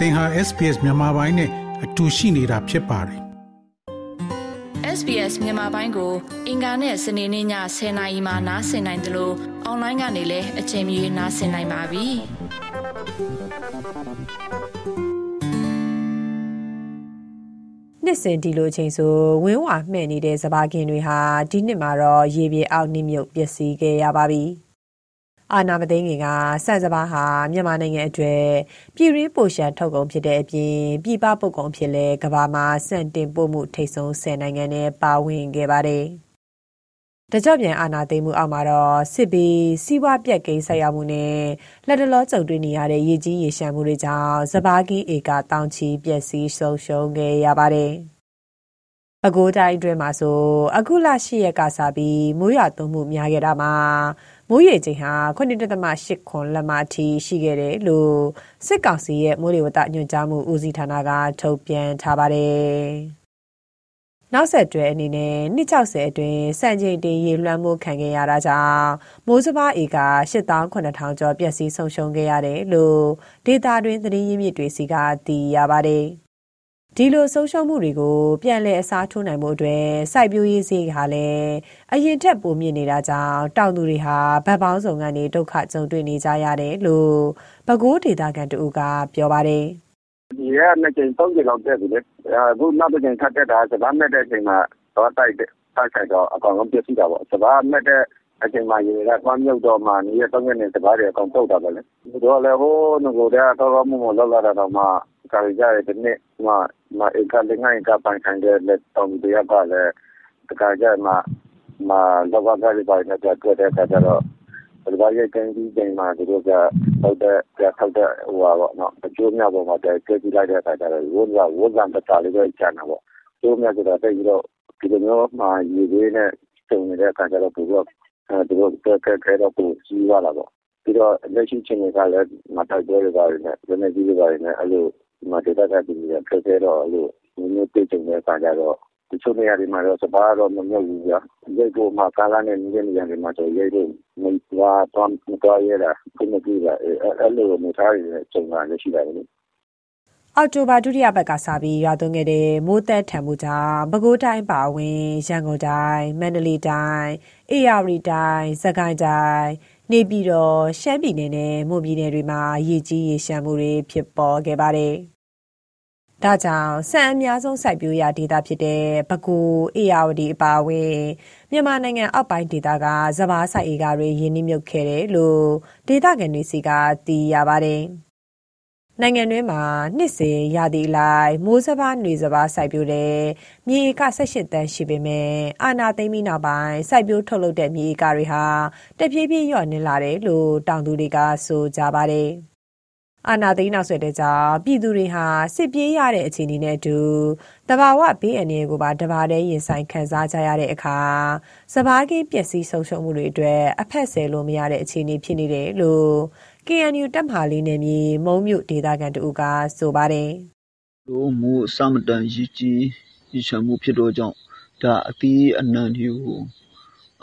သင်ဟာ SPS မြန်မာပိုင်းနဲ့အတူရှိနေတာဖြစ်ပါတယ် SBS မြန်မာပိုင်းကို အင်ကာနဲ့စနေနေ့ည10:00နာရီမှနားဆင်နိုင်တယ်လို့အွန်လိုင်းကနေလည်းအချိန်မီနားဆင်နိုင်ပါပြီ။နှစ်စဉ်ဒီလိုအချိန်ဆိုဝင်းဝါမှဲ့နေတဲ့စပါးကင်တွေဟာဒီနှစ်မှာတော့ရေပြေအောက်နှိမ့်မြုပ်ပျက်စီးခဲ့ရပါပြီ။ အာနာမသိငင်ကစံစပါးဟာမြန်မာနိုင်ငံအတွက်ပြည်ရင်းပိုရှန်ထုတ်ကုန်ဖြစ်တဲ့အပြင်ပြည်ပပုတ်ကုန်ဖြစ်လဲကဘာမှာစံတင်ပို့မှုထိတ်ဆုံး10နိုင်ငံနဲ့ပါဝင်ခဲ့ပါတယ်။တကြော့ပြန်အာနာသိမှုအောက်မှာတော့စစ်ဘီစီးပွားပြက်ကိန်းဆက်ရောက်မှုနဲ့လက်တလောကြုံတွေ့နေရတဲ့ရည်ကြီးရေရှမ်းမှုတွေကြောင့်စပါးကင်းဧကတောင်ချီပျက်စီးဆုံးရှုံးခဲ့ရပါတယ်။ပဲခူးတိုင်းအတွင်းမှာဆိုအခုလ၈ရက်ကစပြီးမိုးရွာသွန်းမှုများခဲ့တာမှာ မိုးရေချိန်ဟာ7.8ခွန်လက်မအထိရှိခဲ့တယ်လို့စစ်ကောင်စီရဲ့မိုးလေဝသညွှန်ကြားမှုဦးစီးဌာနကထုတ်ပြန်ထားပါတယ်။နောက်ဆက်တွဲအနေနဲ့260အတွင်းစံချိန်တင်ရေလွှမ်းမိုးခံခဲ့ရတာကြောင့်မိုးစပါးဧက8900ကျော်ပျက်စီးဆုံးရှုံးခဲ့ရတယ်လို့ဒေတာတွင်သတင်းရင်းမြစ်တွေစီကသိရပါတယ်။ ဒီလို ဆုံးရှုံးမှုတွေကို ပြန်လည် အစားထိုးနိုင်မှုအတွက် စိုက်ပျိုးရေးဈေးဟာလည်း အရင်ထက် ပိုမြင့်နေတာကြောင့် တောင်သူတွေဟာဗတ်ပေါင်းစုံကနေ ဒုက္ခကြုံတွေ့နေကြရတယ်လို့ ပဲခူးဒေသခံတဦးက ပြောပါတယ်။ဒီကနှစ်ကြိမ် သုံးကြိမ်လောက် တက်ပြီလေ။အခုနောက်တစ်ကြိမ် ထပ်တက်တာစပါးမဲ့တဲ့အချိန်မှာတော့တိုက်တိုက်ဆိုင်တော့ အကောင်လုံးပြည့်စုံတာပေါ့။စပါးမဲ့တဲ့အချိန်မှာ ရေကတွမ်းမြုပ်တော့မှနေရတော့ငနေ စပါးတွေ အကောင်ပုတ်တာပဲလေ။ဒီတော့လည်း ဟိုးငကိုကတော့တော့မမလောက်လာတော့မှ ကာရီကြရဲ့ဒီနေ့မှမဧကလေးငါးဧကပိုင်ဆိုင်တဲ့လက်တောင်တရကလည်းတခါကျမှမလောကကလေးပိုင်းနဲ့တွေ့တဲ့အခါကျတော့ဒီဘာရဲ့ကန်ကြီးချိန်မှာသူတို့ကထောက်တဲ့ပြထောက်တဲ့ဟိုပါပေါ့နော်အကျိုးများပေါ်မှာတည်းကြည့်ကြည့်လိုက်တဲ့အခါကျတော့ဝန်းကဝန်းကတတလေးပဲကျန်တာပေါ့ကျိုးများဆိုတာတိတ်ပြီးတော့ဒီလိုမျိုးမှရေသေးနဲ့စုံနေတဲ့အခါကျတော့သူတို့အဲသူတို့ကဲကဲတော့ပူကြီးသွားတာပေါ့ပြီးတော့လက်ရှိချိန်ကလည်းမတိုက်ပွဲတွေပါတယ်နဲ့လက်နေကြီးတွေပါတယ်နဲ့အဲ့လို ဒီမှာဒေသခံပြည်နယ်ဖက်ခဲတော့အဲ့လိုမျိုးတိတ်ကြုံတဲ့အခါကျတော့တချို့နေရာတွေမှာတော့စပါးတော့မမြုပ်ဘူးဗျာရိတ်ဖို့မှာကားလာနဲ့နေတဲ့နေရာတွေမှာတော့ရိတ်ဖို့မသွားတော့မသွားရတာခုမကြည့်ပါအဲ့လိုနေသားတွေကြုံတာလည်းရှိတယ်လေအောက်တိုဘာဒုတိယပတ်ကစပြီးရွာသွန်းခဲ့တဲ့မိုးသက်ထံမှုကြောင့်ပဲခူးတိုင်းပါဝင်ရန်ကုန်တိုင်းမန္တလေးတိုင်းအေရဝတီတိုင်းစကိုင်းတိုင်း နေပြည်တော်ရှမ်းပြည်နယ်နဲ့မွန်ပြည်နယ်တွေမှာရေကြီးရေရှမ်းမှုတွေဖြစ်ပေါ်ခဲ့ပါတယ်။ဒါကြောင့်ဆန်အများဆုံးစိုက်ပျိုးရာဒေသဖြစ်တဲ့ပဲခူး၊ဧရာဝတီအပါအဝင်မြန်မာနိုင်ငံအောက်ပိုင်းဒေသကစပါးစိုက်ဧကတွေရေနစ်မြုပ်ခဲ့တယ်လို့ဒေသခံတွေဆီကသိရပါတယ်။ နိုင်ငံတွင်းမှာနှစ်စဉ်ရာသီအလိုက်မိုးစပါး၊နွေစပါးစိုက်ပျိုးတဲ့မြေဧက၁၈သန်းရှိပေမယ့်အာဏာသိမ်းပြီးနောက်ပိုင်းစိုက်ပျိုးထုတ်လုပ်တဲ့မြေဧကတွေဟာတဖြည်းဖြည်းလျော့နည်းလာတယ်လို့တောင်သူတွေကဆိုကြပါတယ်။အာဏာသိမ်းနောက်ဆက်တွဲကြောင့်ပြည်သူတွေဟာစစ်ပြေးရတဲ့အခြေအနေနဲ့အတူသဘာဝဘေးအန္တရာယ်ကိုပါတပါတည်းရင်ဆိုင်ခံစားကြရတဲ့အခါစပါးခင်းပျက်စီးဆုံးရှုံးမှုတွေအတွက်အဖက်ဆယ်လို့မရတဲ့အခြေအနေဖြစ်နေတယ်လို့ KNU တပ်မဟာလေးနယ်မြေမုံမြို့ဒေသခံတဦးကဆိုပါတယ်။တို့မိုးအစမတန်ရည်ကြီးရည်ချမှုဖြစ်တော့ကြောင့်ဒါအသီးအနှံတွေကို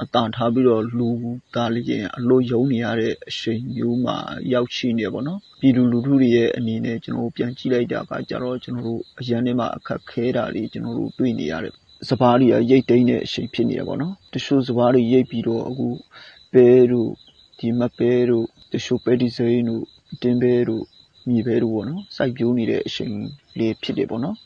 အတန်ထားပြီးတော့လူသားလေးရင်အလို့ယုံနေရတဲ့အချိန်မျိုးမှာရောက်ရှိနေပေါ့နော်ပြည်သူလူထုတွေရဲ့အနေနဲ့ကျွန်တော်တို့ပြန်ကြည့်လိုက်တာကကြတော့ကျွန်တော်တို့အရန်ထဲမှာအခက်ခဲတာတွေကျွန်တော်တို့တွေ့နေရတယ်စပားတွေကရိတ်သိမ်းတဲ့အချိန်ဖြစ်နေရပေါ့နော်တချို့စပားတွေရိတ်ပြီးတော့အခုပဲတို့ဒီမပဲတို့ တချို့ပဲဒီစိမ်းတို့တင်းပဲတို့မြေပဲတို့ပေါ့နော်စိုက်ပျိုးနေတဲ့အချိန်လေးဖြစ်တယ်ပေါ့နော်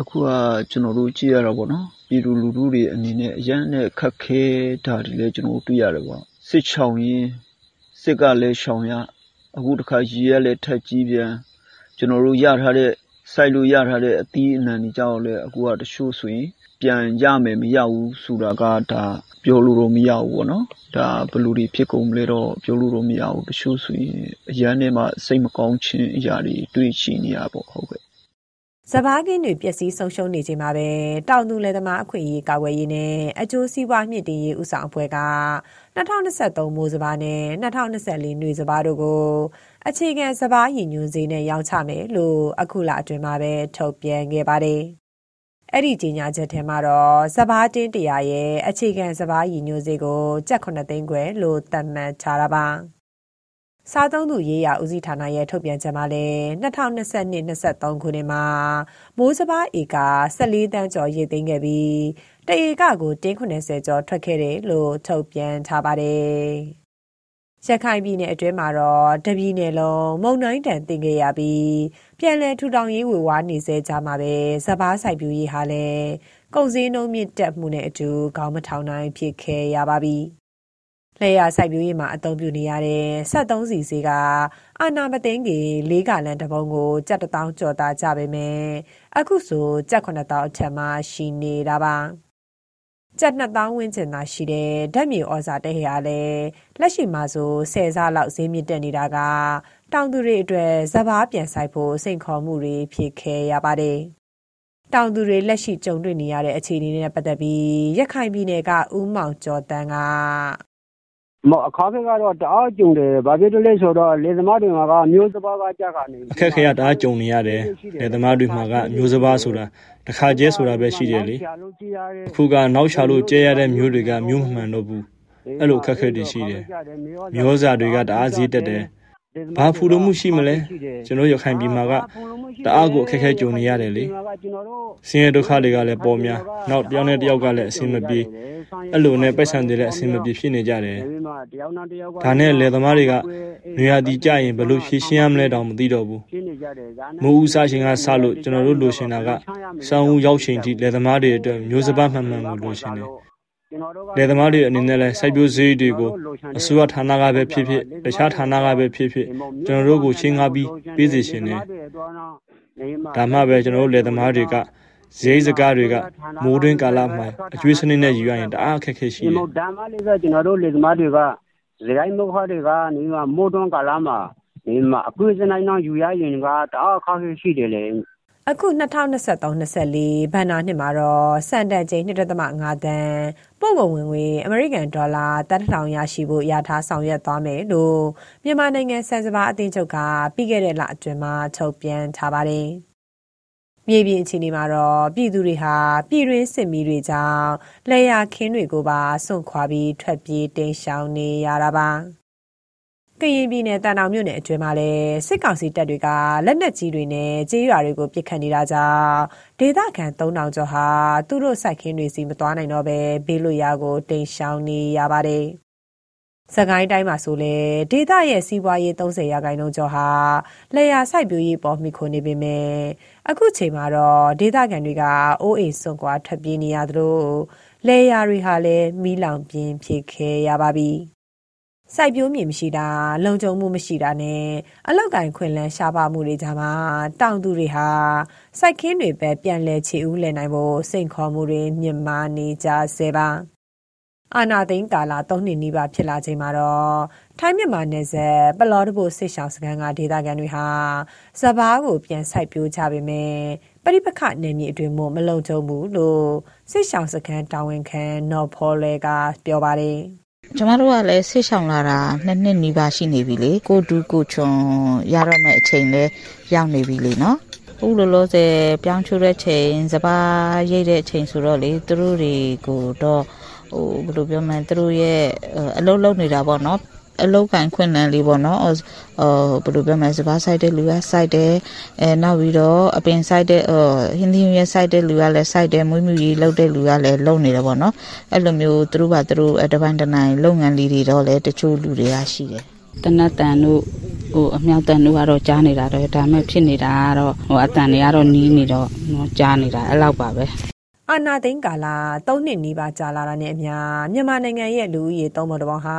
အခုကကျွန်တော်တို့ကြည့်ရတာပေါ့နော်ပြည်သူလူထုတွေအနေနဲ့အရန်နဲ့ခက်ခဲတာတွေလည်းကျွန်တော်တို့တွေ့ရတယ်ပေါ့စစ်ချောင်ရင်စစ်ကလည်းရှောင်ရအခုတခါရေရလည်းထက်ကြီးပြန်ကျွန်တော်တို့ရထားတဲ့ စိုက်လို့ရထားတဲ့အသီးအနှံတွေကြောင့်လည်းအခုကတချို့ဆိုရင် ပြန်ရမယ်မရဘူးဆိုတာကဒါပြောလို့တော့မရဘူးပေါ့နော်ဒါဘယ်လိုတွေဖြစ်ကုန်မလဲတော့ပြောလို့တော့မရဘူးတချို့ဆိုရင်အရန်ထဲမှာစိတ်မကောင်းခြင်းအရာတွေတွေ့ရှိနေရပေါ့ဟုတ်ကဲ့ စဘာကင်းတွေ ပျက်စီးဆုံးရှုံးနေချိန်မှာပဲ တောင်သူလယ်သမား အခွင့်အရေး ကာကွယ်ရေးနဲ့ အကျိုးစီးပွားမြင့်တင်ရေးဥဆောင်အဖွဲ့က2023မိုးစဘာနဲ့2024နှွေစဘာတို့ကို အခြေခံစဘာရည်ညွှန်းဈေးနဲ့ ရောင်းချမယ်လို့ အခုလအတွင်းမှာပဲ ထုတ်ပြန်ခဲ့ပါတယ်။အဲ့ဒီကြီးညာချက်ထဲမှာတော့စဘာတင်းတရာရဲ့ အခြေခံစဘာရည်ညွှန်းဈေးကို ကျပ်9သိန်းခွဲလို့ သတ်မှတ်ထားတာပါ။ စားသုံးသူရေးရာဦးစီးဌာနရဲ့ထုတ်ပြန်ချက်မှာလည်း2022-23ခုနှစ်မှာမိုးစပါးဧက14တန်းကျော်ရည်သိမ်းခဲ့ပြီးတဧကကိုတင်း90ကျော်ထွက်ခဲ့တယ်လို့ထုတ်ပြန်ထားပါတယ်။ရခိုင်ပြည်နယ်အတွင်းမှာတော့တပြည်နယ်လုံးမုန်တိုင်းတန်တင်ခဲ့ရပြီးပြန်လည်ထူထောင်ရေးဝေဝါးနေစေကြမှာပဲစပားဆိုင်ပြူရေးဟာလည်းကုန်စည်နှုန်းမြင့်တက်မှုနဲ့အတူခေါင်းမထောင်နိုင်ဖြစ်ခဲ့ရပါပြီ။ လျှရစိုက်ပျိုးရေးမှာအသုံးပြုနေရတဲ့73စီစီကအာနာမသိန်းကြီး၄ကလန်တပုံးကိုကြက်တထောင်ကျော်သားကြပေမဲ့အခုဆိုကြက်9000အထက်မှာရှိနေတာပါကျပ်2000ဝန်းကျင်သာရှိတဲ့ဓာတ်မြေဩဇာတဲ့ဟာလည်းလက်ရှိမှာဆို10ဆလောက်ဈေးမြင့်တက်နေတာကတောင်သူတွေအတွက်ဇဘာပြန်ဆိုင်ဖို့စိန်ခေါ်မှုတွေဖြစ်ခဲ့ရပါတယ်တောင်သူတွေလက်ရှိကြုံတွေ့နေရတဲ့အခြေအနေနဲ့ပတ်သက်ပြီးရခိုင်ပြည်နယ်ကဦးမောင်ကျော်တန်းကမ အခါခက်ကတော့တအားကြုံတယ်ဘာဖြစ်လို့လဲဆိုတော့လေသမားတွေမှာကမျိုးစပါးကကြက်ကနေအခက်ခဲရတအားကြုံနေရတယ်လေသမားတွေမှာကမျိုးစပါးဆိုတာတခါကျဲဆိုတာပဲရှိတယ်လေအခုကနောက်ချလို့ကျဲရတဲ့မျိုးတွေကမျိုးမမှန်တော့ဘူးအဲ့လိုအခက်ခဲတွေရှိတယ်မျိုးစာတွေကတအားဈေးတက်တယ် ဘာဖူလို့မှုရှိမလဲကျွန်တော်ရခိုင်ပြည်မှာကတအားကိုအခက်ခဲကြုံနေရတယ်လေဆင်းရဲဒုက္ခတွေကလည်းပေါ်များနောက်တယောက်နဲ့တယောက်ကလည်းအဆင်မပြေအဲ့လိုနဲ့ပိုက်ဆံတွေလည်းအဆင်မပြေဖြစ်နေကြတယ်ဒါနဲ့လယ်သမားတွေကနေရာဒီကြရင်ဘယ်လိုဖြည့်ရှင်းရမလဲတောင်မသိတော့ဘူးမိုးဦးစားရှင်ကစလို့ကျွန်တော်တို့လိုချင်တာကစောင်းဦးရောက်ချိန်ထိလယ်သမားတွေအတွက်မျိုးစပါးမှန်မှန်ကိုလိုချင်တယ် လယ်သမားတွေအနေနဲ့လည်းစိုက်ပျိုးဈေးတွေကိုအစိုးရဌာနကပဲဖြစ်ဖြစ်တခြားဌာနကပဲဖြစ်ဖြစ်ကျွန်တော်တို့ကိုချင်းကားပြီးပေးစီရှင်တယ်ဒါမှပဲကျွန်တော်တို့လယ်သမားတွေကဈေးစကားတွေကမိုးတွင်းကာလမှာအကျွေးစနစ်နဲ့ယူရရင်တအားအခက်ခဲရှိတယ်။ဒါမှလည်းကျွန်တော်တို့လယ်သမားတွေကဇရိုင်းမခါတွေကနေမှမိုးတွင်းကာလမှာနေမှာအကျွေးစနစ်နဲ့ယူရရင်ကတအားအခက်ခဲရှိတယ်လေ။ အခု2023-24ဘဏ္ဍာနှစ်မှာတော့စံတန်ချိန်2.5တန်းပို့ကုန်ဝင်ငွေအမေရိကန်ဒေါ်လာ3000ရရှိဖို့ရထားဆောင်ရွက်သွားမယ်လို့မြန်မာနိုင်ငံစံစပါအသင်းချုပ်ကပြီးခဲ့တဲ့လအတွင်းမှာထုတ်ပြန်ထားပါတယ်။မြေပြင်အခြေအနေမှာတော့ပြည်သူတွေဟာပြည်တွင်းစစ်မီးတွေကြောင့်လေယာခင်းတွေကိုပါစွန့်ခွာပြီးထွက်ပြေးတိမ်းရှောင်နေရတာပါက ရင်ပြည်နယ်တန်တောင်မြို့နယ်အတွင်းမှာလည်းစစ်ကောင်စီတပ်တွေကလက်နက်ကြီးတွေနဲ့ကြေးရွာတွေကိုပစ်ခတ်နေတာကြောင့်ဒေသခံ3000ကျော်ဟာသူတို့စိုက်ခင်းတွေစီမသွားနိုင်တော့ဘဲဘေးလွတ်ရာကိုတိမ်းရှောင်နေရပါတယ်။စကိုင်းတိုင်းမှာဆိုလေဒေသရဲ့စီးပွားရေး30ရာခိုင်နှုန်းကျော်ဟာလယ်ယာစိုက်ပျိုးရေးပေါ်မှီခိုနေပေမဲ့အခုချိန်မှာတော့ဒေသခံတွေကအိုးအိမ်စွန့်ခွာထွက်ပြေးနေရသလိုလယ်ယာတွေဟာလည်းမီးလောင်ပြင်းဖြစ်ခဲ့ရပါပြီ။ စိုက်ပျိုးမြေမရှိတာလုံခြုံမှုမရှိတာနဲ့အလောက်ကင်ခွင်လန်းရှားပါမှုတွေကြားမှာတောင်သူတွေဟာစိုက်ခင်းတွေပဲပြန်လဲချေဦးလဲနိုင်ဖို့စိန်ခေါ်မှုတွေမြင့်မားနေကြဆဲပါ။အာနာသိန်းကာလ၃နှစ်နီးပါးဖြစ်လာချိန်မှာတော့ထိုင်းမြန်မာနယ်စပ်ပလောတဘိုစစ်ရှောင်းစခန်းကဒေသခံတွေဟာစပားကိုပြန်စိုက်ပျိုးကြပေမဲ့ပရိပခနယ်မြေအတွင်းမှာမလုံခြုံဘူးလို့စစ်ရှောင်းစခန်းတာဝန်ခံနော်ဖော်လဲကပြောပါတယ် ကျမတို့ကလည်းဆိတ်ဆောင်လာတာနှစ်နှစ်နီးပါးရှိနေပြီလေကိုတူးကိုချွန်ရတော့မဲ့အချိန်လဲရောက်နေပြီလေနော်ခုလောလောဆယ်ပြောင်းချိုးတဲ့ချိန်စပါးရိတ်တဲ့ချိန်ဆိုတော့လေသူတို့တွေကိုတော့ဟိုဘယ်လိုပြောမလဲသူတို့ရဲ့အလုပ်လုပ်နေတာပေါ့နော် အလောက်ကန်ခွင့်လန်းလေးပေါ့နော်ဟိုဘယ်လိုပြောမလဲစပါးဆိုင်တဲ့လူကစိုက်တယ်အဲနောက်ပြီးတော့အပင်ဆိုင်တဲ့ဟိုဟင်းသီးရဲ့စိုက်တဲ့လူကလည်းစိုက်တယ်မွေးမြူရေးလုပ်တဲ့လူကလည်းလုပ်နေတယ်ပေါ့နော်အဲ့လိုမျိုးသူတို့ဘာသူတို့တပိုင်းတနိုင်လုပ်ငန်းလေးတွေတော့လည်းတချို့လူတွေကရှိတယ်တနတ်တန်တို့ဟိုအမြောက်တန်တို့ကတော့ကြားနေတာတော့ဒါမဲ့ဖြစ်နေတာကတော့ဟိုအတန်တွေကတော့နီးနေတော့ကြားနေတာအဲ့လောက်ပါပဲ အာနာသိန်းကာလ၃နှစ်နီးပါးကြာလာတာနဲ့အမျှမြန်မာနိုင်ငံရဲ့လူဦးရေသုံးပုံတစ်ပုံဟာ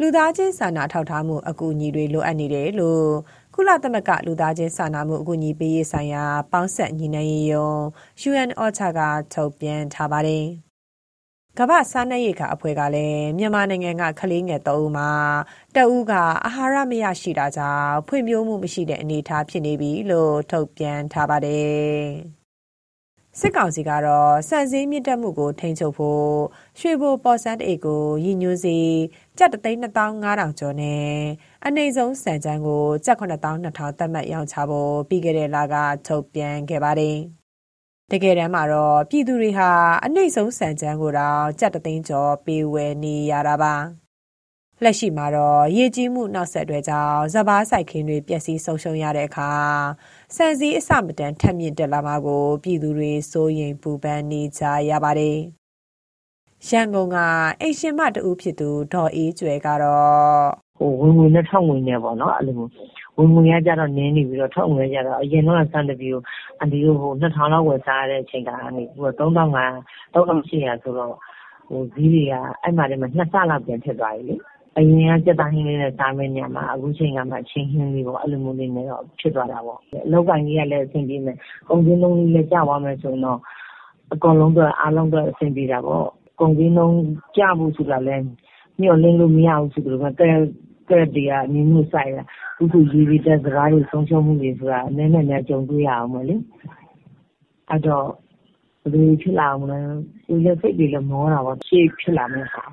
လူသားချင်းစာနာထောက်ထားမှုအကူအညီတွေလိုအပ်နေတယ်လို့ကုလသမဂ္ဂလူသားချင်းစာနာမှုအကူအညီပေးရေးဆိုင်ရာပေါင်းဆက်ညီနိုင်ရေးယုံ UN OCHA ကထုတ်ပြန်ထားပါတယ်။ကမ္ဘာစားနပ်ရိက္ခာအဖွဲ့ကလည်းမြန်မာနိုင်ငံကကလေးငယ်၃ဦးမှာတအူးကအာဟာရမရရှိတာကြောင့်ဖွံ့ဖြိုးမှုမရှိတဲ့အနေအထားဖြစ်နေပြီလို့ထုတ်ပြန်ထားပါတယ်။ စစ်ကောင်စီကတော့စံစည်းမြင့်တက်မှုကို ထိန်းချုပ်ဖို့ရွှေဘိုပေါ်စန်းအိတ်ကိုရည်ညွှန်းစီကျပ်3,500ကျော်နဲ့အနိုင်ဆုံးစံချမ်းကိုကျပ်9,200သတ်မှတ်ရောင်းချဖို့ပြီးခဲ့တဲ့လကထုတ်ပြန်ခဲ့ပါတယ်။တကယ်တမ်းမှာတော့ပြည်သူတွေဟာအနိုင်ဆုံးစံချမ်းကိုတော့ကျပ်3သိန်းကျော်ပေးဝယ်နေရတာပါ။ လက်ရှိမှာတော့ ရေကြီးမှု နောက်ဆက်တွဲကြောင့်စဘာစိုက်ခင်းတွေ ပျက်စီးဆုံးရှုံးရတဲ့အခါစံစည်းအစမတန်ထက်မြင့်တက်လာမှာကို ပြည်သူတွေ စိုးရိမ်ပူပန်နေကြရပါတယ်။ရန်ကုန်က အိမ်ရှင်မတူဖြစ်သူ ဒေါ်အေးကျွဲကတော့ဟိုဝင်ဝင်နဲ့ထောက်ဝင်နေပေါ့နော်အဲ့လိုမျိုးဝင်ဝင်ရကြတော့နင်းနေပြီးတော့ထောက်ဝင်ရကြတော့ အရင်တော့စံတပီကို အန်ဒီတို့ဟို2000လောက် ဝယ်စားရတဲ့အချိန်ကနေပြီးတော့3500 3800ဆိုတော့ဟိုဈေးတွေက အဲ့မှာတည်းမှာနှစ်ဆလောက် ပြန်ဖြစ်သွားပြီလေ အရင်ကစက်သားဟင်းလေးနဲ့စားမယ့်ညမှာအခုချိန်ကမှချင်းဟင်းလေးပေါ့အဲ့လိုမျိုးလေးနဲ့တော့ဖြစ်သွားတာပေါ့အလောက်ကန်ကြီးကလည်းအဆင်ပြေမယ်ကုန်စည်နှုန်းလေးလည်းကျသွားမယ်ဆိုတော့အကောင်လုံးတော့အားလုံးတော့အဆင်ပြေတာပေါ့ကုန်စည်နှုန်းကျဖို့ဆိုတာလည်းမျှော်လင့်လို့မရဘူးဆိုတော့ကဲကဲတွေကအမျိုးမျိုးဆိုင်တာအခုဆိုရေတွေတက်စကားတွေဆုံးရှုံးမှုတွေဆိုတာအနည်းနဲ့ကြုံတွေ့ရအောင်မလေအဲ့တော့ဘယ်လိုဖြစ်လာအောင်လဲကိုယ်လည်းစိတ်တွေလည်းမောတာပေါ့ရှေ့ဖြစ်လာမယ့်ဟာ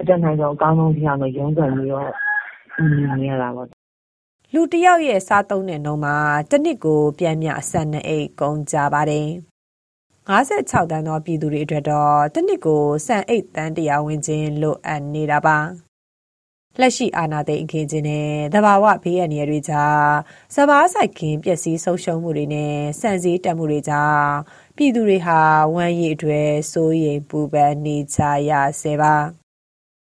အတတ်နိုင်ဆုံးအကောင်းဆုံးဖြစ်အောင်ရုန်းကန်ပြီးတော့နေရတာပေါ့လူတယောက်ရဲ့စားသုံးတဲ့နှုန်းမှာတစ်နှစ်ကိုပြန်မြအဆက်နဲ့အိတ်ကုန်ကြပါတယ်56တန်းသောပြည်သူတွေအတွက်တော့တစ်နှစ်ကိုစံအိတ်တန်းတရားဝင်ခြင်းလိုအပ်နေတာပါလက်ရှိအာဏာသိမ်းအခင်းချင်းနဲ့သဘာဝဘေးအန္တရာယ်တွေကြားစဘာဆိုင်ခင်းပျက်စီးဆုံးရှုံးမှုတွေနဲ့စံစည်းတက်မှုတွေကြောင့်ပြည်သူတွေဟာဝမ်းရည်အတွက်စိုးရိမ်ပူပန်နေကြရဆဲပါ